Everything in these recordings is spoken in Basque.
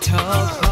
the talk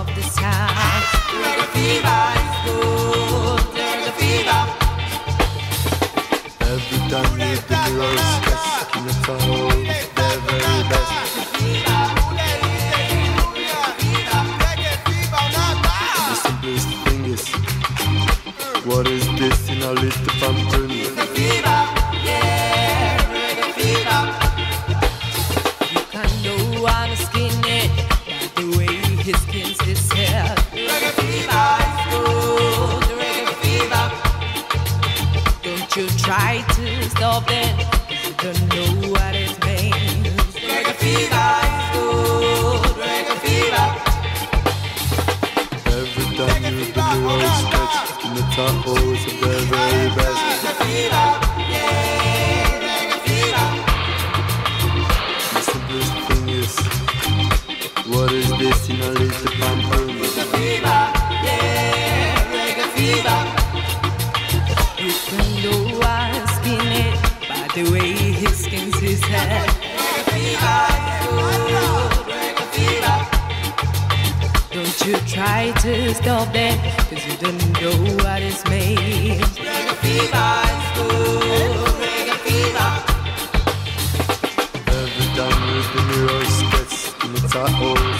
best, in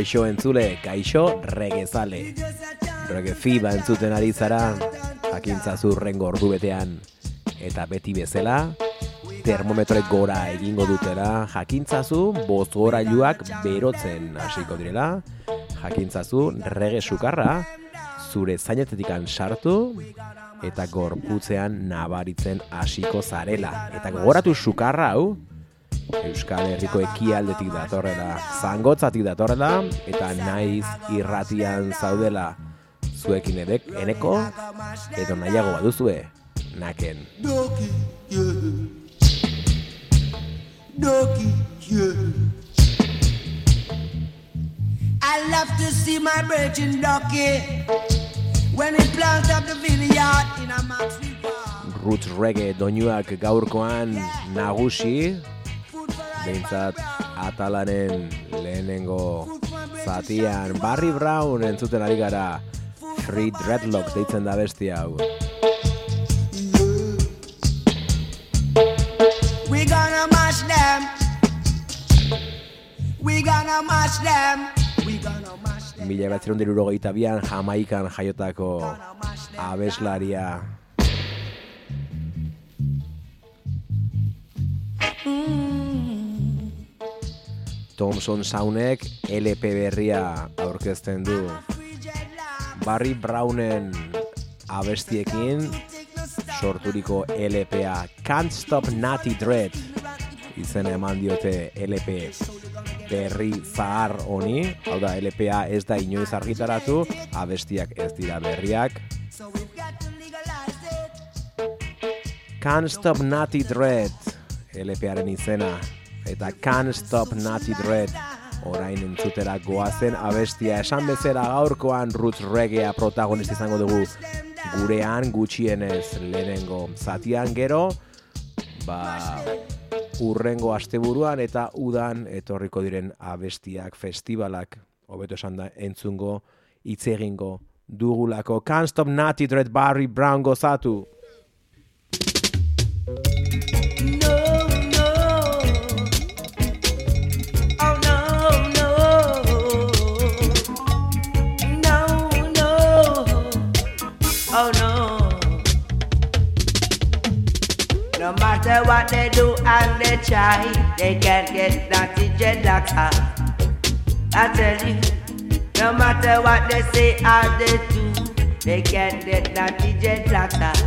Kaixo entzule, kaixo regezale. Rege fiba entzuten ari zara, jakintza zurren gordu betean. Eta beti bezala, termometroek gora egingo dutela, jakintzazu bozgorailuak berotzen hasiko direla, jakintzazu rege sukarra zure zainetetikan sartu eta gorputzean nabaritzen hasiko zarela. Eta gogoratu sukarra hau, Euskal Herriko ekialdetik datorrela, zangotzatik datorrela, eta naiz irratian zaudela zuekin edek, eneko, edo nahiago baduzue, naken. Doki, yeah. Doki, yeah. I love to see my virgin ducky when it plants up the vineyard in a Park. Roots reggae doinuak gaurkoan nagusi, behintzat atalaren lehenengo zatian Barry Brown entzuten ari gara Free Dreadlock deitzen da besti hau. We gonna mash them. We gonna mash them. We gonna mash them. Mila batzerun dirurogeita bian Jamaikan jaiotako abeslaria Thompson Saunek LP berria aurkezten du. Barry Brownen abestiekin sorturiko LPA Can't Stop Natty Dread izen eman diote LP berri zahar honi, hau da LPA ez da inoiz argitaratu, abestiak ez dira berriak. Can't Stop Natty Dread, LParen izena, eta Can't Stop Natty Dread, orain entzutera goazen abestia. Esan bezera gaurkoan roots reggaea protagonista izango dugu. Gurean gutxienez lehenengo zatian gero ba urrengo asteburuan eta udan etorriko diren abestiak festivalak. Hobeto esan da entzungo hitz egingo dugulako. Can't Stop Natty Dread Barry Brown gozatu Matter what they do and they try, they can't get naughty dreadlocks out. Ah. I tell you, no matter what they say or they do, they can't get naughty dreadlocks out.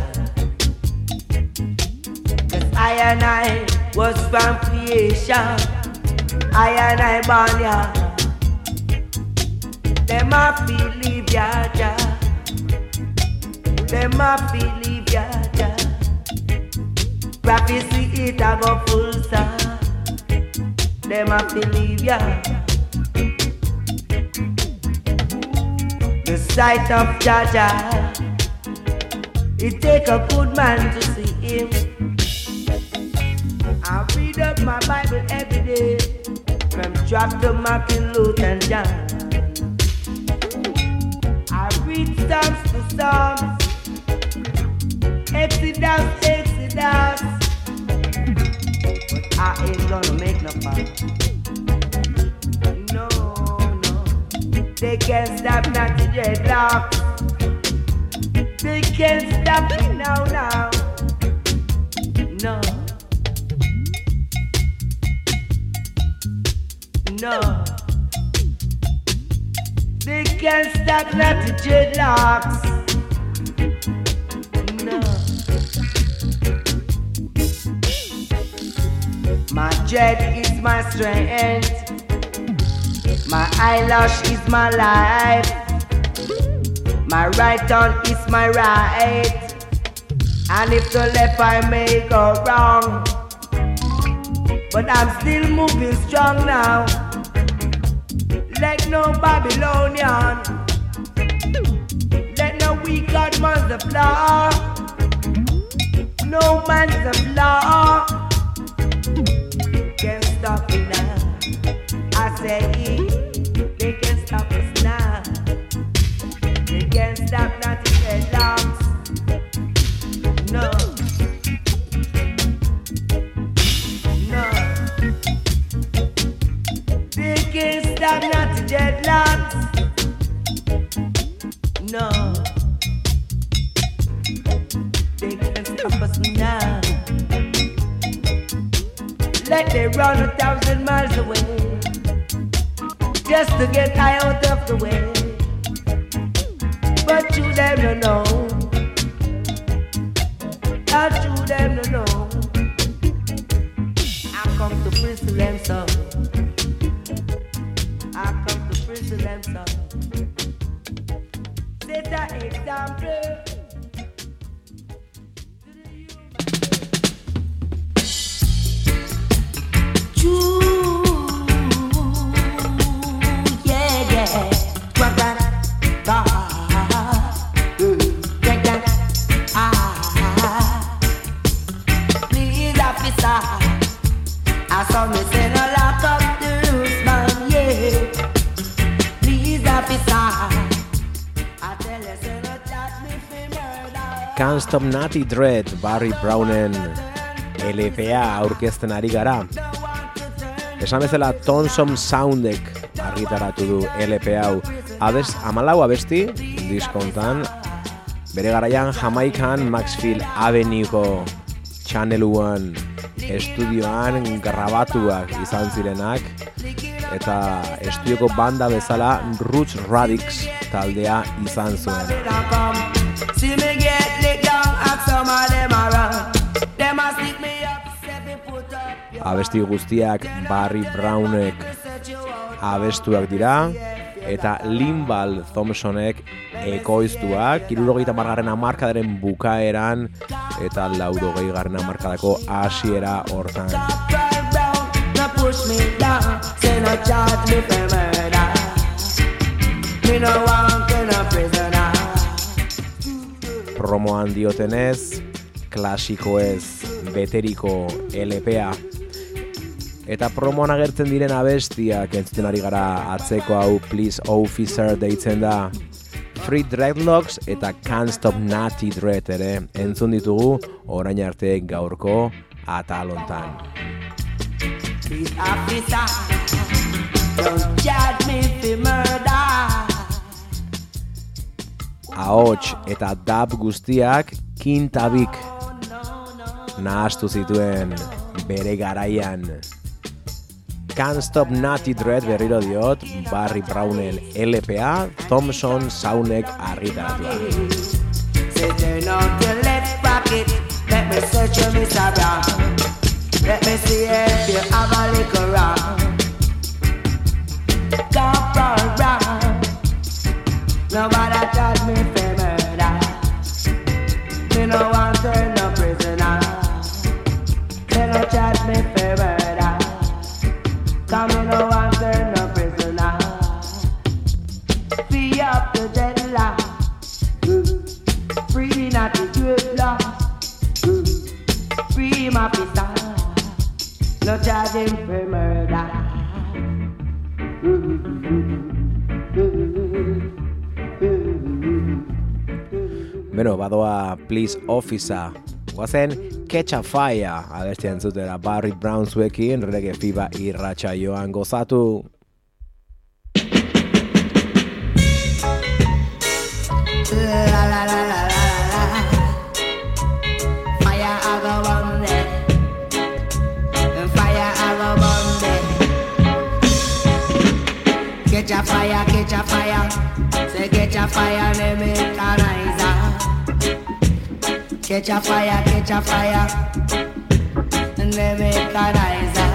Cause I and I was from creation. I and I born ya. Them a believe ya, ya. Them a believe ya. Prophecy it a go full star. Them a believe ya. The sight of Jaja. It take a good man to see him. I read up my Bible every day, from drop to Martin Luther and John. I read Psalms to Psalms, Exodus, Exodus. But I ain't gonna make no fuss. No, no, they can't stop to dreadlocks. They can't stop me now, now. No. No. They can't stop to dreadlocks. My dread is my strength. My eyelash is my life. My right arm is my right. And if the left I may go wrong. But I'm still moving strong now. Let no Babylonian. Let no weak God multiply. No man's of law Let they run a thousand miles away just to get I out of the way. But you them no know. How you them no know. I come to bristle them so. I come to prison them so. Set an example. Yeah, Stop Natty Dread, Barry Brownen LPA aurkezten ari gara. Esan bezala Tonsom Soundek argitaratu du LP hau. Abez, amalau abesti, diskontan, bere garaian Jamaikan Maxfield Avenueko Channel One estudioan grabatuak izan zirenak eta estudioko banda bezala Roots Radix taldea izan zuen. Abesti guztiak Barry Brownek abestuak dira, eta Limbal Thompsonek ekoiztuak, irurogeita margarren amarkadaren bukaeran, eta laurogei garren amarkadako hasiera hortan. Me no charge me for Promoan diotenez, klasiko ez, beteriko LPA. Eta promoan agertzen diren abestiak entzuten ari gara atzeko hau Please Officer deitzen da. Free Dreadlocks eta Can't Stop Natty Dread ere entzun ditugu orain arte gaurko atalontan. Please officer, don't charge me for murder. Ahots eta dab guztiak kintabik nahastu zituen bere garaian. Can't Stop Natty Dread berriro diot, Barry Brownen LPA, Thompson Saunek argitaratua. Say turn on your left let me search your. Brown. Let me see if you have a little round. Come round, round. Nobody charge me for murder. Me no want turn no prisoner. They no charge me for murder. Come me no want turn no prisoner. Free up the deadlock. Free not the dreadlock. Free my pistol. No charge charging for murder. Beno, badoa Please Officer. Guazen Catch a Fire abestian zutera Barry Brown zuekin reggae fiba irratxa joan gozatu. La la la la la la. Fire on there. Fire I go on there. Catch a Catch a fire, catch a fire. Let me canalizer.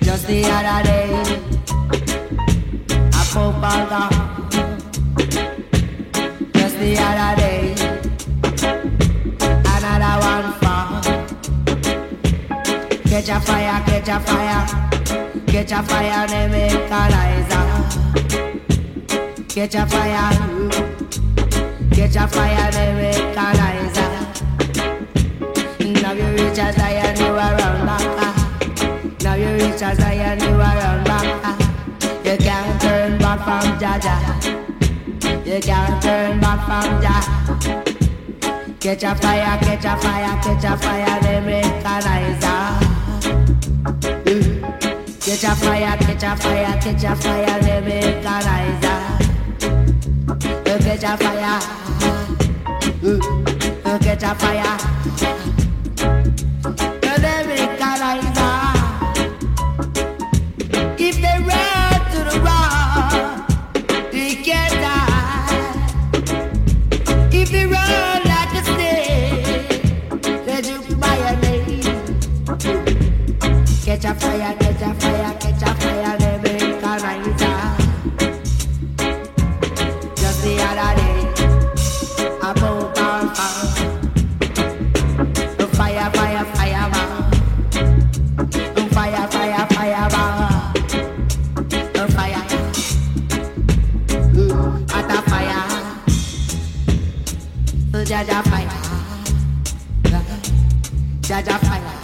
Just the other day, I pop out ah. just the other day. Another one fall. Catch a fire, catch a fire, catch a fire, they make a ah. Catch a fire, catch a fire, they make a Now you reach a Zion, you are run back. Now you reach a Zion, you are run back. You can't turn back from Jaja. You can't turn back from Jah. Catch a fire, catch a fire, catch a fire, they mechanize Catch a fire, catch a fire, catch a fire, they mechanize Catch a fire, catch a fire, Jaja fire. Jaja fire.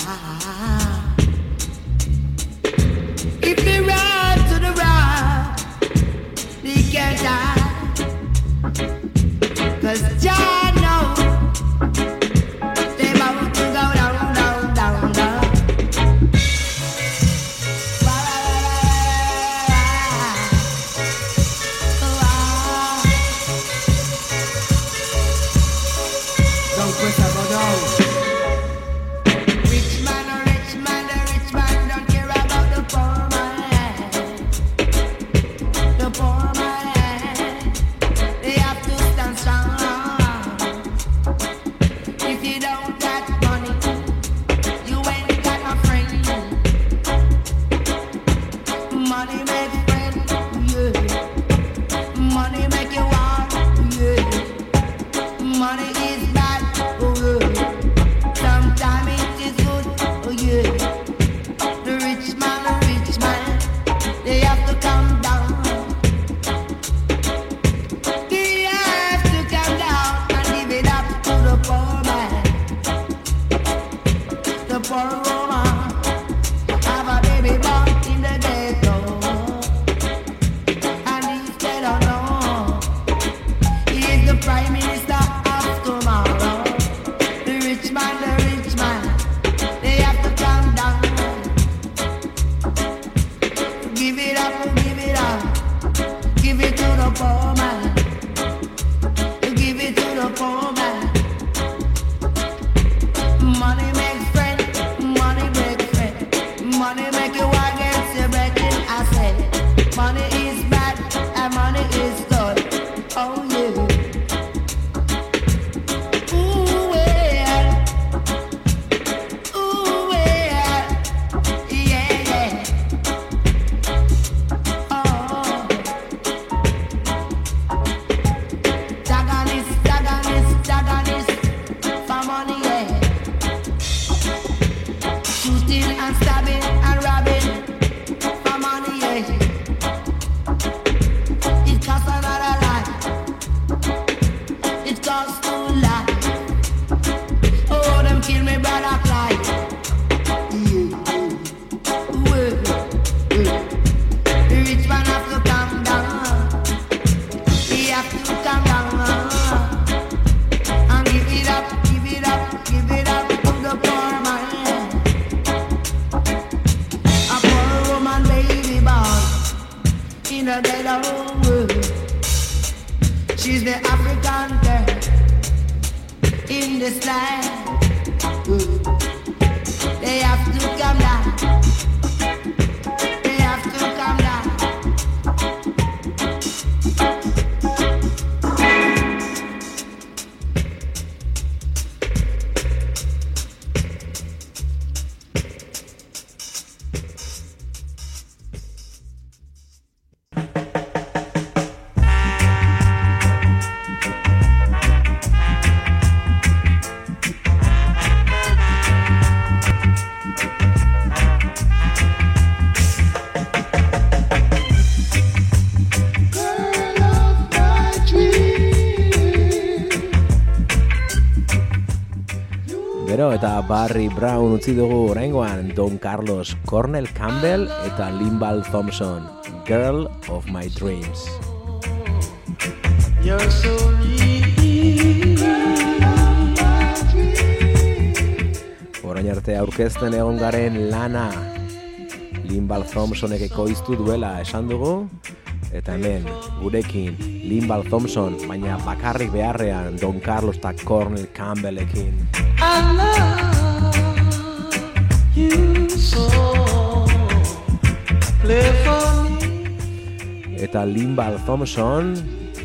Gero eta Barry Brown utzi dugu oraingoan Don Carlos Cornel Campbell eta Limbal Thompson, Girl of My Dreams. You're so. Orain arte aurkezten egon garen lana Limbal Thompsonek ekoiztu duela esan dugu eta hemen gurekin Limbal Thompson baina bakarrik beharrean Don Carlos eta Cornel Campbellekin. I love you so. Play for me. Eta Limbal Thompson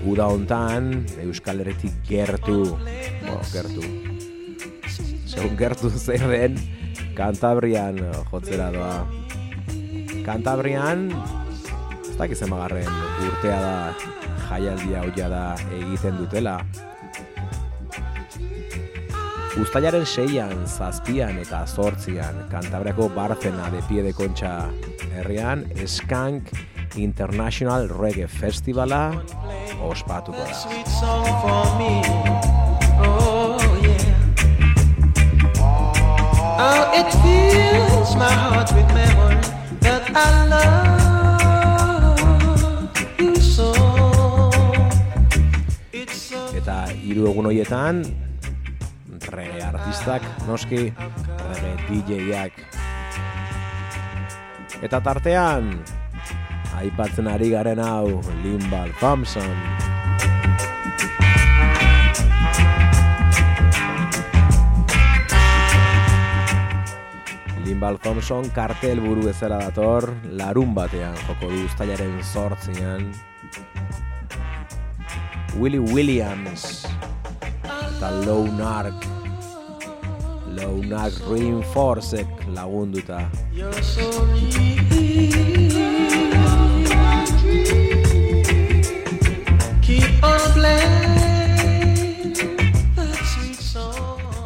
uda hontan Euskal Herritik gertu, bo, gertu. Segun gertu zer den Kantabrian jotzera doa. Kantabrian dakit zenbagarren urtea da jaialdia hau da egiten dutela. Uztailaren seian, zazpian eta zortzian Kantabriako Barcena de Pie de Concha herrian Skank International Reggae Festivala ospatuko da. Hiru egun hoietan reggae artistak, noski, reggae DJak. Eta tartean, aipatzen ari garen hau, Limbal Thompson. Limbal Thompson kartel buru bezala dator, larun batean joko du uztailaren zortzian. Willie Williams eta Low Nark Low Nark Reinforcek lagunduta.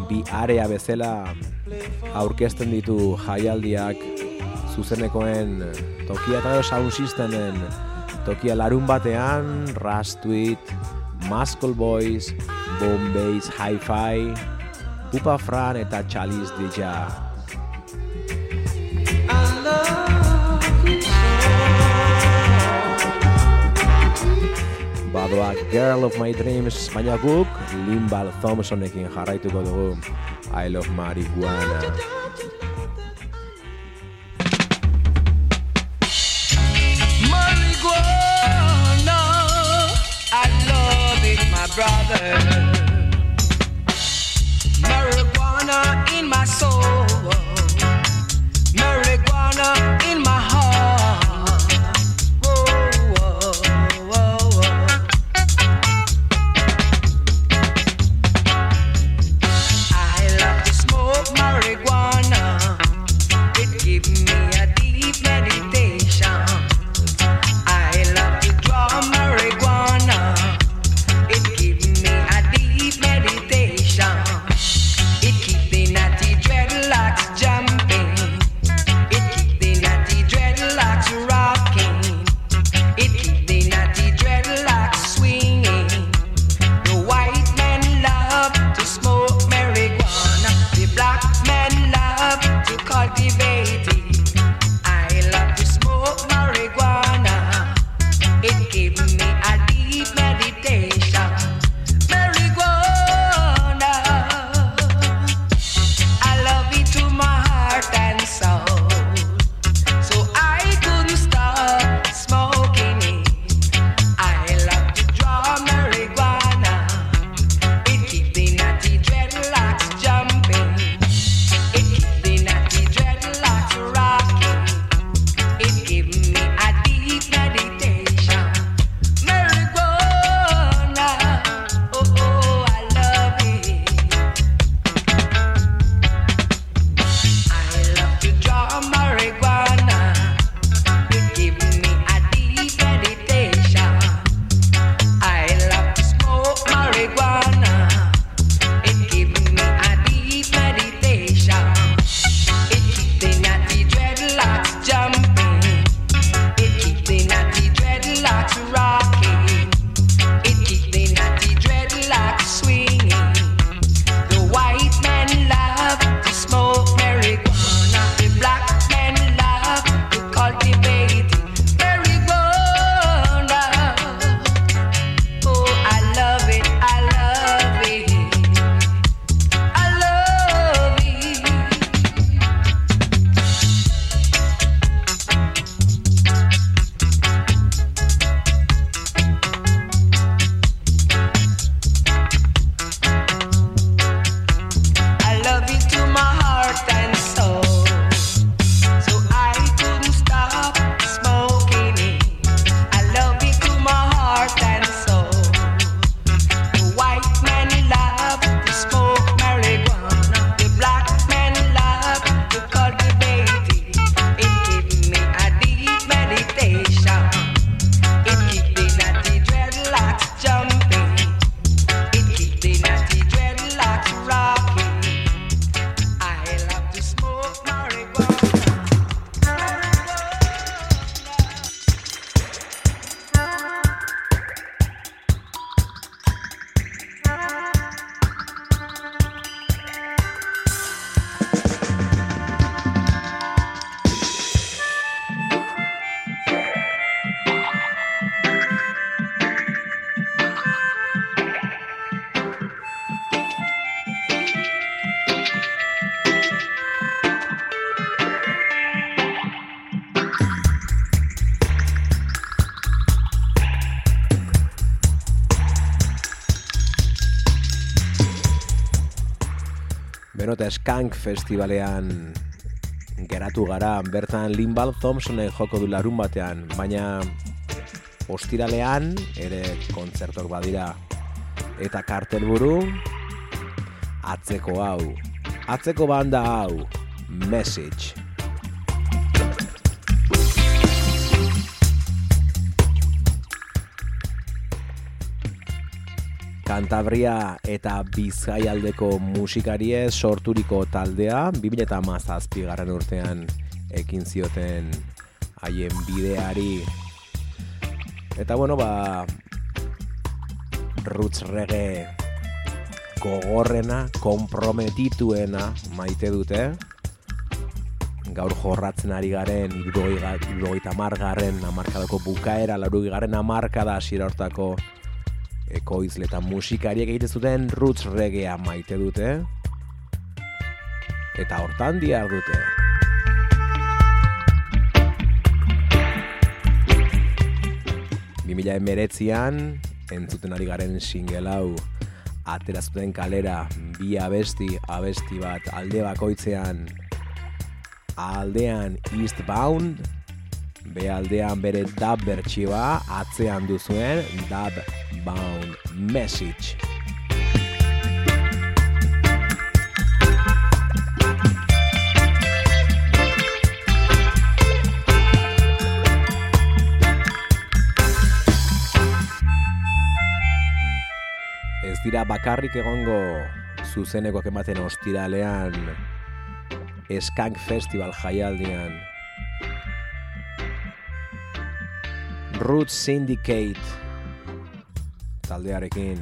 Bi area bezala aurkezten ditu jaialdiak zuzenekoen tokia eta sound systemen tokia larun batean, Rastweet, Muscle Boys, Bomb Hi-Fi, Pupa Fran eta Chalice Deja. Badoa Girl of My Dreams, baina guk Limbal Thompsonekin jarraituko dugu. I love marijuana. Don't. eta Skank Festivalean geratu gara, bertan Limbal Thompsonen joko du larun batean, baina ostiralean ere kontzertok badira. Eta kartelburu atzeko hau, atzeko banda hau, Message. Kantabria eta Bizkaialdeko musikarie sorturiko taldea 2017 garren urtean ekin zioten haien bideari. Eta bueno ba roots reggae gogorrena, komprometituena maite dute. Gaur jorratzen ari garen irurogeita margarren amarkadako bukaera laurugi garen amarkada asira hortako ekoizle eta musikariek egite zuten roots reggaea maite dute. Eta hortan diar dute. Bimila emeretzian, entzuten ari garen single hau atera zuten kalera bi abesti, abesti bat alde bakoitzean aldean Eastbound be aldean bere dub bertsioa atzean duzuen dub bound message. Ez dira bakarrik egongo zuzenekoak ematen ostiralean Skank Festival jaialdian Roots Syndicate taldearekin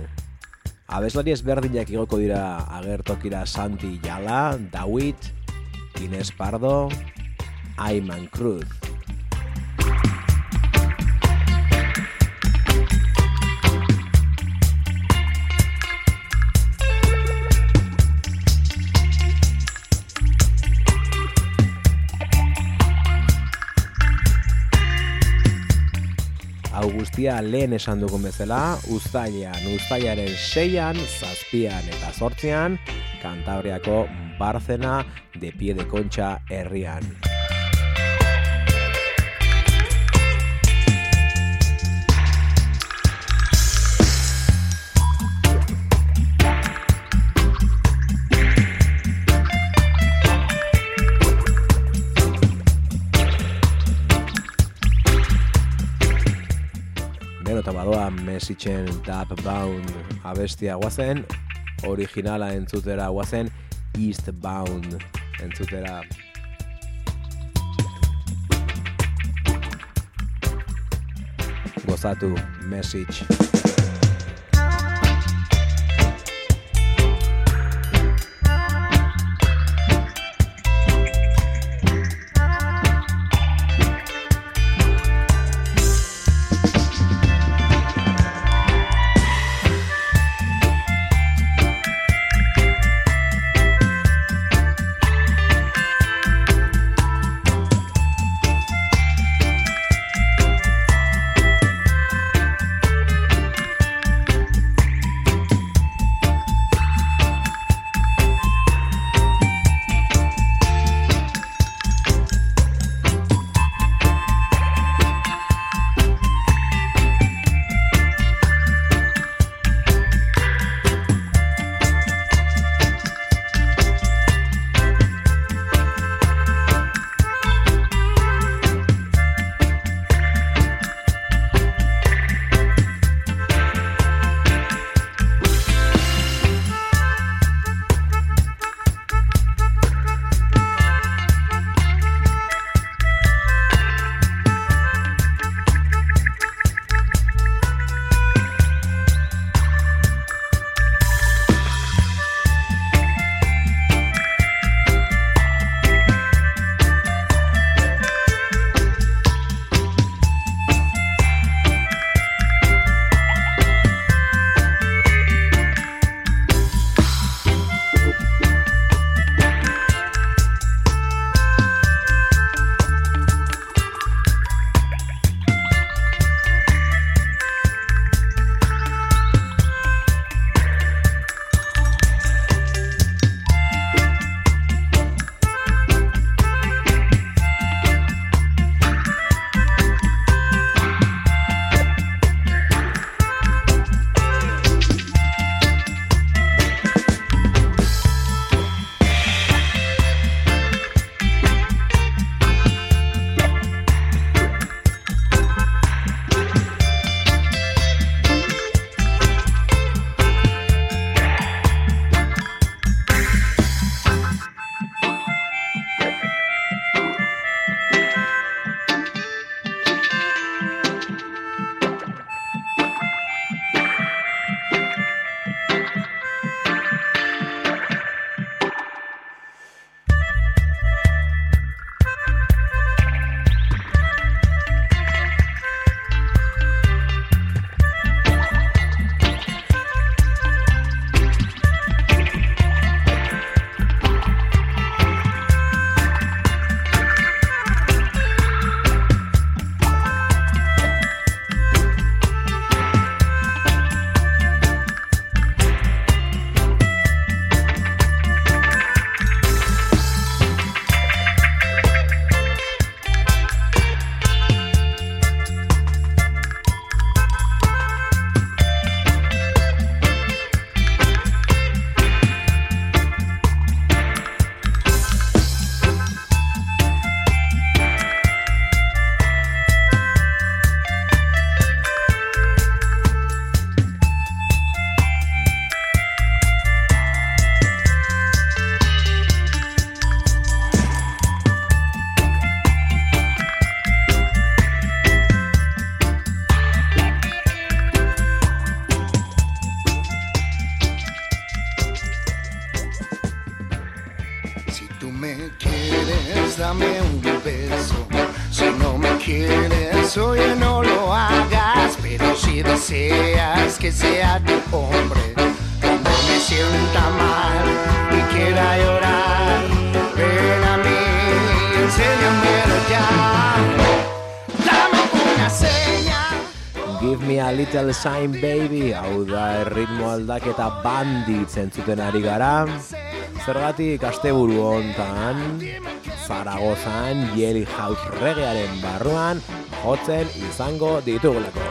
Abeslari ezberdinak igoko dira agertokira Santi Jala, Dawit, Ines Pardo, Ayman Cruz. Guztia lehen esan dugun bezala, uztailean, uztailaren seian, zazpian eta zortzian, Kantabriako Barzena de Pie de Concha herrian. Mesitzen Dub Bound abestia guazen, originala entzutera guazen Eastbound entzutera. Gozatu, message. Me a little sign baby Hau da erritmo aldaketa bandit zentzuten ari gara. Zergatik asteburu hontan Zaragozan Yeli House regearen barruan Jotzen izango ditugulako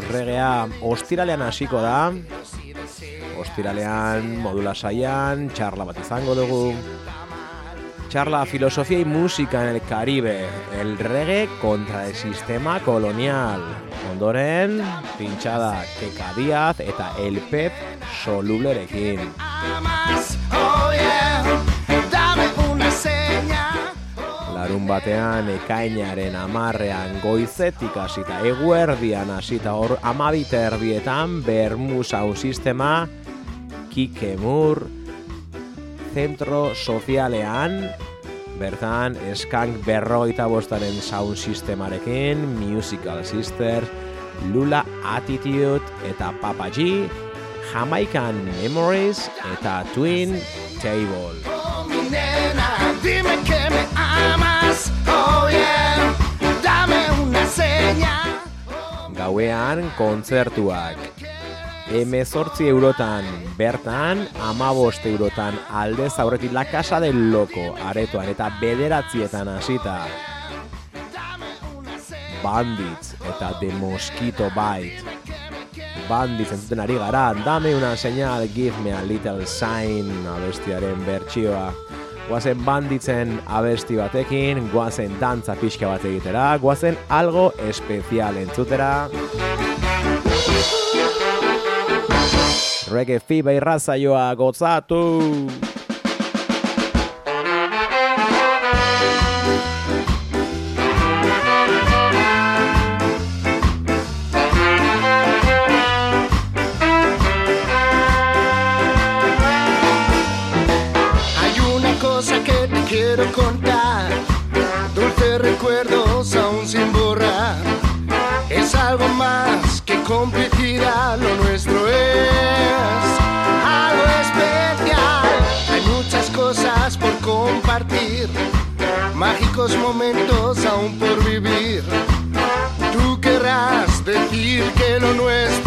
quieres, Yeli House regea ostiralean hasiko da Ostiralean modula saian Txarla bat izango dugu Charla Filosofía y Música en el Caribe, el reggae contra el sistema colonial. Ondoren, pintxada Keka Diaz eta El Pep solublerekin. Larun batean ekainaren amarrean goizetik hasita eguerdian hasita hor amabite erdietan Bermu Sound Sistema Kikemur Zentro Sozialean bertan Skank berrogeita bostaren sound sistemarekin Musical Sisters Lula Attitude eta Papa G Jamaican Memories eta Twin Table dime que me amas, oh yeah, dame una señal. gauean kontzertuak. Emezortzi eurotan bertan, amabost eurotan aldez aurretik La Casa del Loco aretoan eta bederatzietan hasita. Bandits eta The Mosquito Bite. Bandits entzuten ari gara, dame una señal, give me a little sign abestiaren bertsioa. Guazen banditzen abesti batekin, guazen dantza pixka bat egitera, guazen algo espezial entzutera. Reggae Fiba irrazaioa gozatu! Mágicos momentos aún por vivir. Tú querrás decir que lo nuestro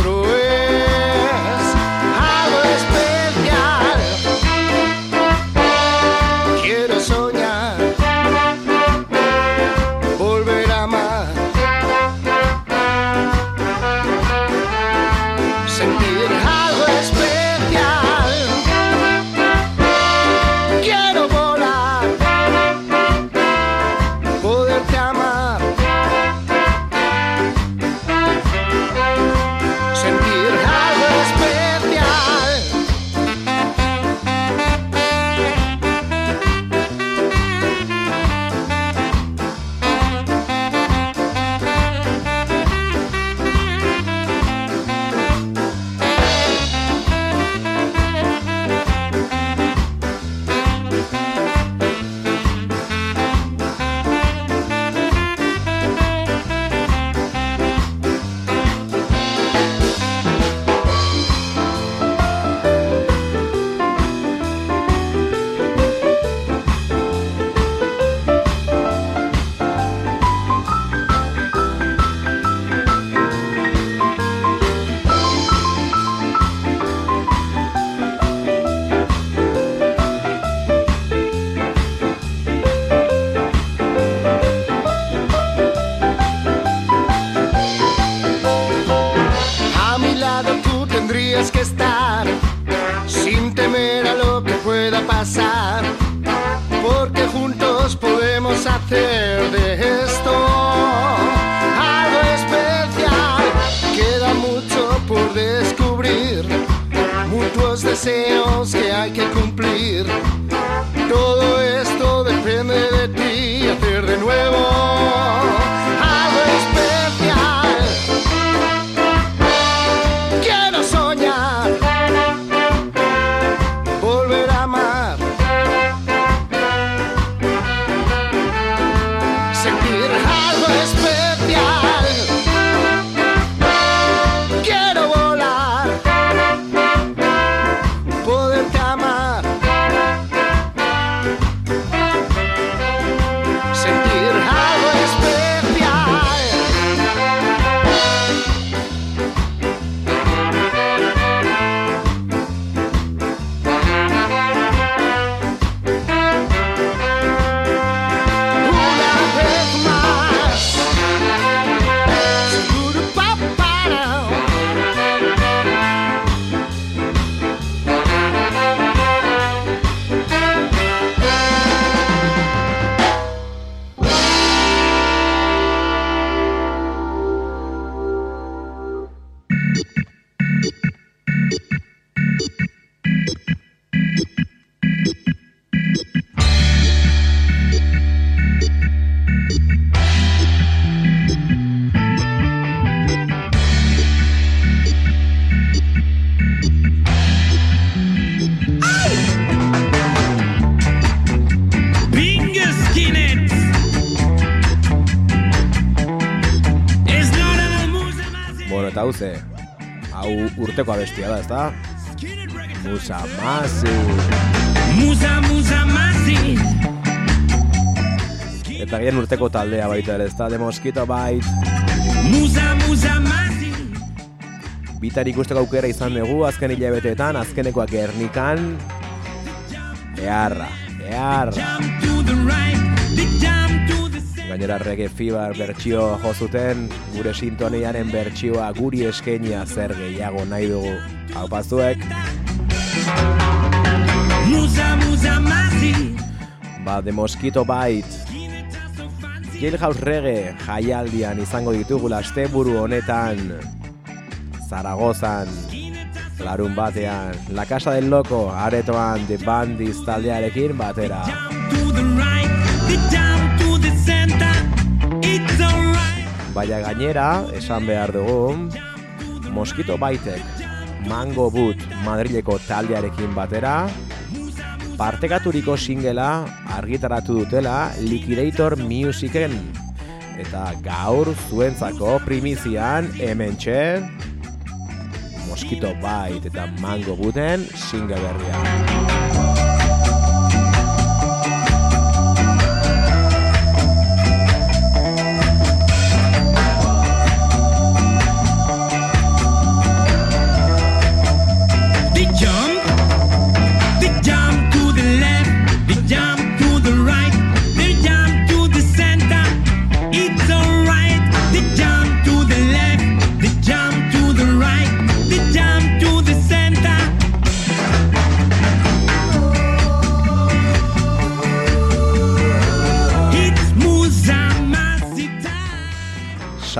urteko abestia da, ezta? Musa Masi. Musa, musa, masi. Eta gian urteko taldea baita ere, ezta? The Mosquito Bite. Musa, musa, masi. Bitar ikusteko aukera izan dugu azken hilabeteetan, azkenekoak Gernikan. Eharra, eharra. Gainera reggae fever bertsio jo zuten, gure sintoniaren bertsioa guri eskenia zer gehiago nahi dugu. Hau pazuek, Musa, musa, masi. ba, The Mosquito Bite. Jailhouse Reggae jaialdian izango ditugu asteburu honetan. Zaragozan, larun batean, La Casa del Loco, aretoan The Bandits taldearekin batera. To the right, the jump Baina gainera, esan behar dugu, Mosquito Baitek, Mango Boot Madrileko taldearekin batera, partekaturiko singela argitaratu dutela Liquidator Musicen. Eta gaur zuentzako primizian hemen txe, Mosquito Bite eta Mango Booten single berria.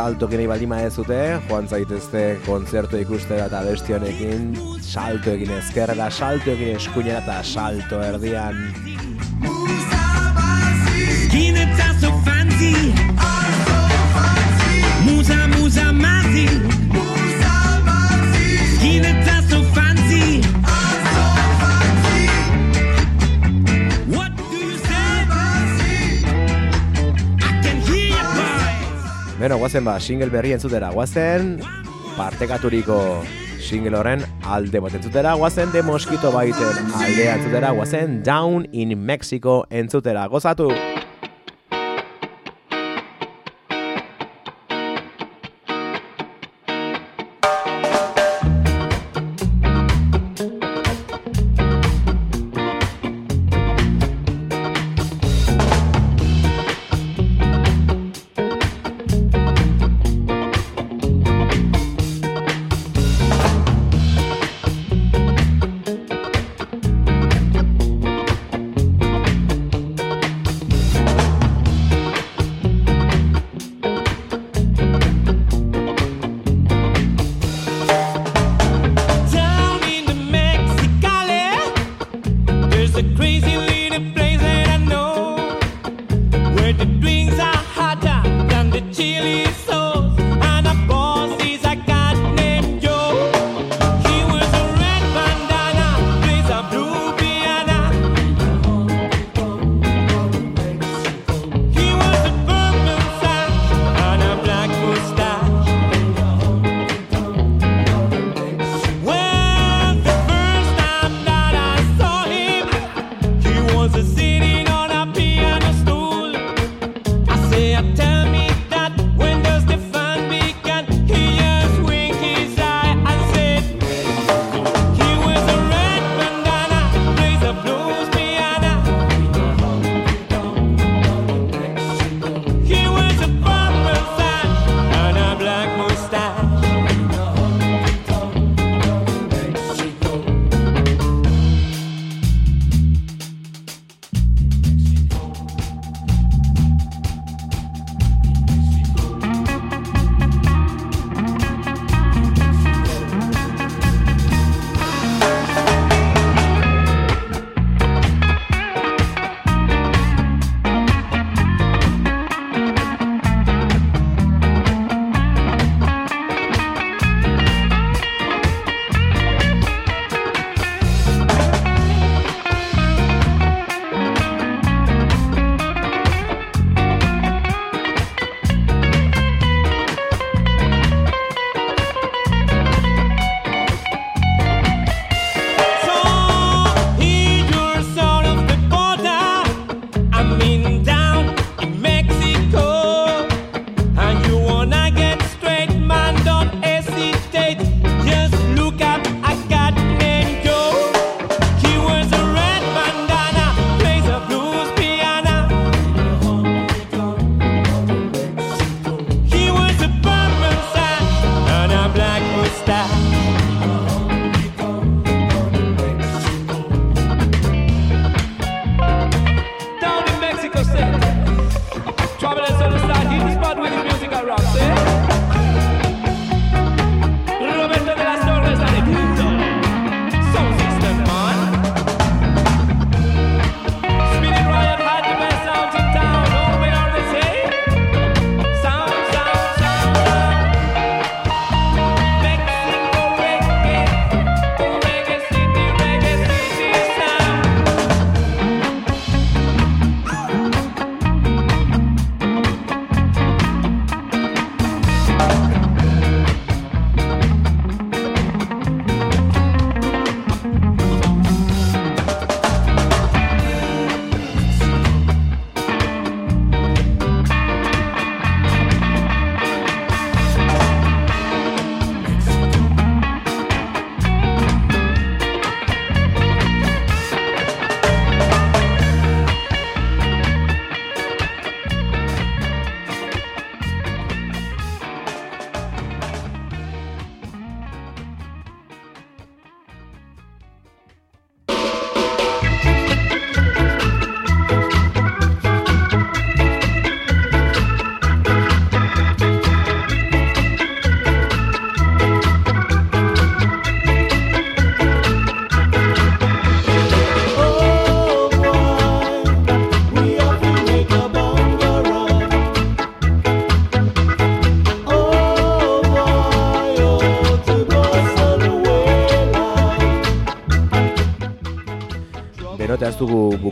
Salto nahi baldin ez zute, joan zaitezte kontzertu ikustera eta besti honekin, salto egin ezkerrera, salto egin eskuinera eta salto erdian. Beno, guazen ba, single berri entzutera, guazen partekaturiko single horren alde bat entzutera, guazen de Mosquito Baiten aldea entzutera, guazen Down in Mexico entzutera, gozatu!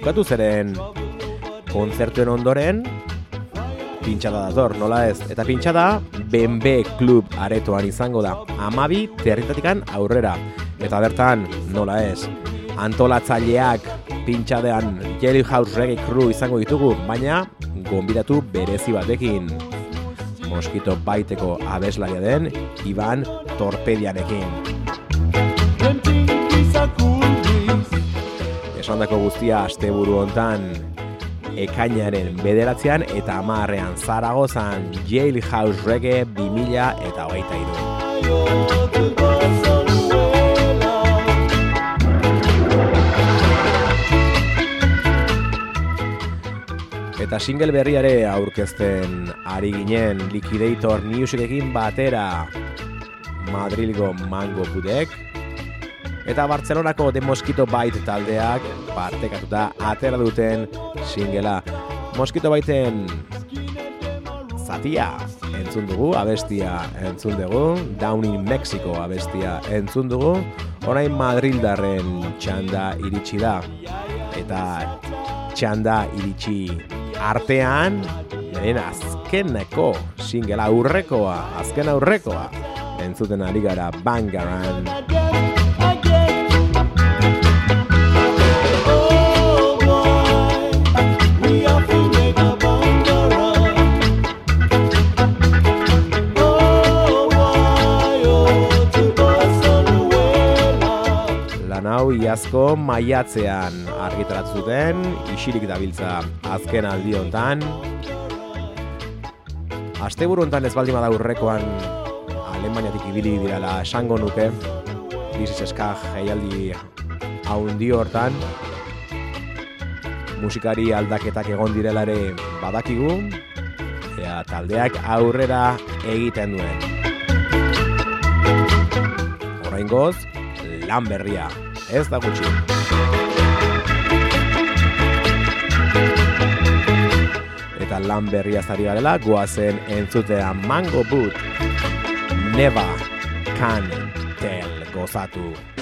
Bukatu zeren kontzertuen ondoren pintxada dator, nola ez? Eta pintxada BNB Club aretoan izango da. Amabi territatikan aurrera. Eta bertan, nola ez? Antolatzaileak pintxadean Jelly House Reggae Crew izango ditugu, baina gonbidatu berezi batekin. Moskito baiteko abeslaria den Iban Torpedianekin. Esandako guztia asteburu hontan. Ekainaren bederatzean eta amarrean Zaragozan Jailhouse Reggae 2000 eta hogeita iru. Eta single berriare aurkezten ari ginen Liquidator Musicekin batera. Madrilgo Mango Budek eta Bartzelonako The Mosquito Bite taldeak partekatuta atera duten singela. Mosquito Biten zatia entzun dugu, abestia entzun dugu, Down in Mexico abestia entzun dugu, orain Madrildarren txanda iritsi da. Eta txanda iritsi artean, beren azkeneko singela aurrekoa, azken aurrekoa, entzuten ari gara Bangaran. Hau iazko maiatzean argitaratu zuten, isirik dabiltza azken aldi hontan. Asteburu hontan ez baldin bada urrekoan Alemaniatik ibili dirala esango nuke. Bizis eska jaialdi haundi hortan. Musikari aldaketak egon direla ere badakigu. Ea taldeak aurrera egiten duen. Oraingoz, lan berria. Ez da gutxi. Eta lan berria zari garela, goazen entzutea Mango Boot. Never can tell gozatu.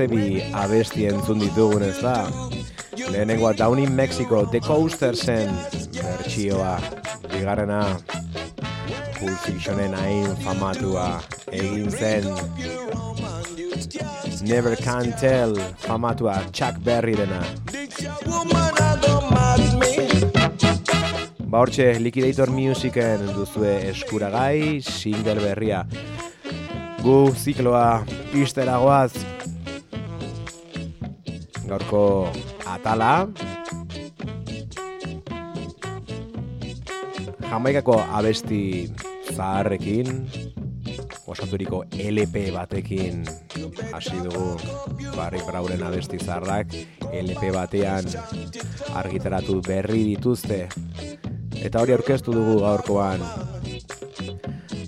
Ze bi abesti entzun ditugun ez da. Lehenengoa Down in Mexico, The Coastersen bertsioa, bigarrena Pulp Fictionen hain famatua egin zen Never Can Tell famatua Chuck Berry dena. Ba hortxe, Liquidator Musicen duzue eskuragai single berria. Gu zikloa iztera goaz. Gaurko atala. Jamaikako abesti zaharrekin, osaturiko LP batekin hasi dugu Barry Brauren abesti zaharrak. LP batean argitaratu berri dituzte. Eta hori aurkeztu dugu gaurkoan.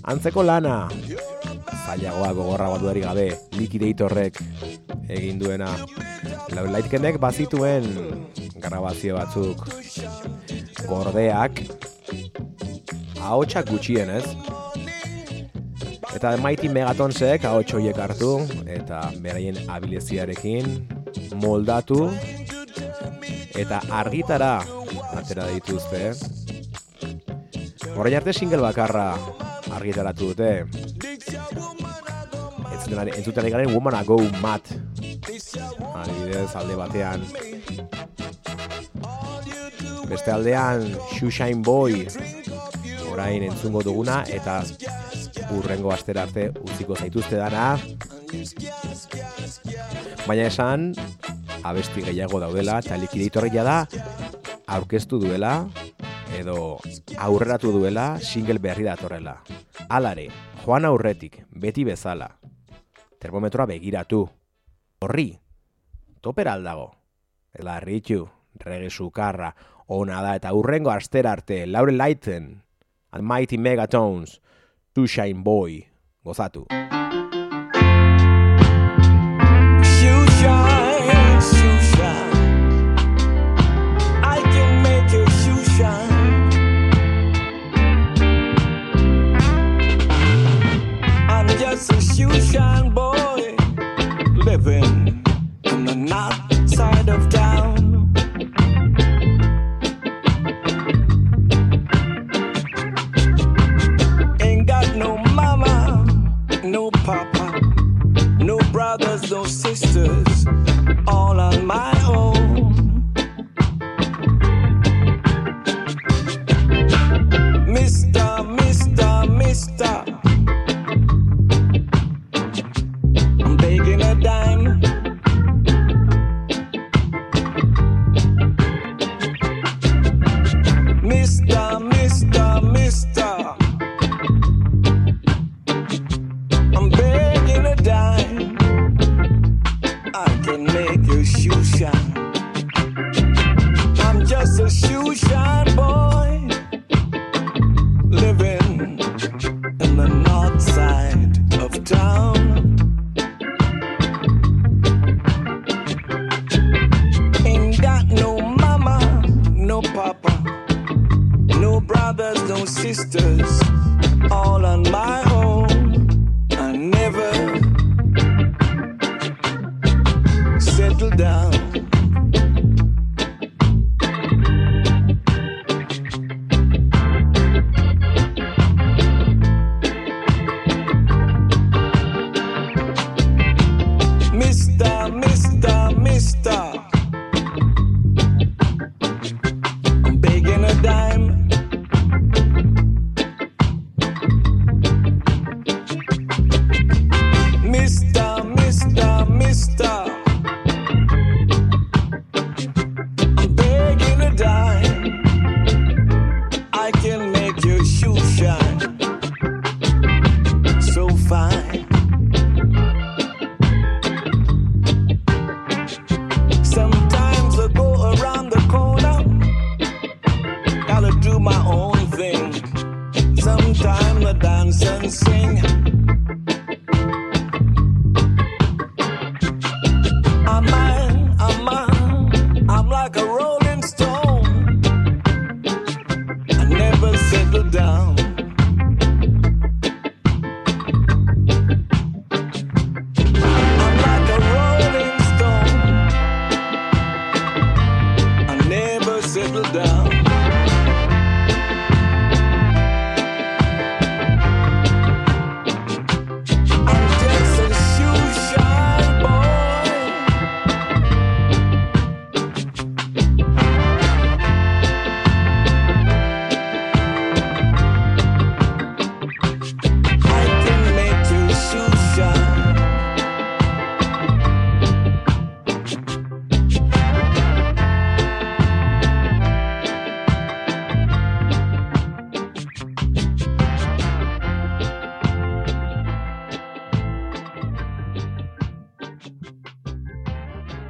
Antzeko lana. Zailagoa gogorra duari gabe. Liquidatorrek egin duena Lightkenek bazituen grabazio batzuk gordeak ahotsak gutxien ez Eta Mighty Megatonsek ahots horiek hartu eta beraien abileziarekin moldatu eta argitara atera dituzte. Horrein arte single bakarra argitaratu dute. Entzuten ari- garen Woman Go Mad. Adibidez alde batean. Beste aldean Shoeshine Boy orain entzungo duguna eta urrengo astera arte utziko zaituzte dana. Baina esan, abesti gehiago daudela, eta likidatorria da, aurkeztu duela, edo aurreratu duela, single berri datorrela. Alare, joan aurretik, beti bezala. Termometroa begiratu. Horri, topera aldago. Larritxu, rege sukarra, ona da eta urrengo astera arte, Laurel Lighten, and Mighty Megatones, Sunshine Boy, gozatu.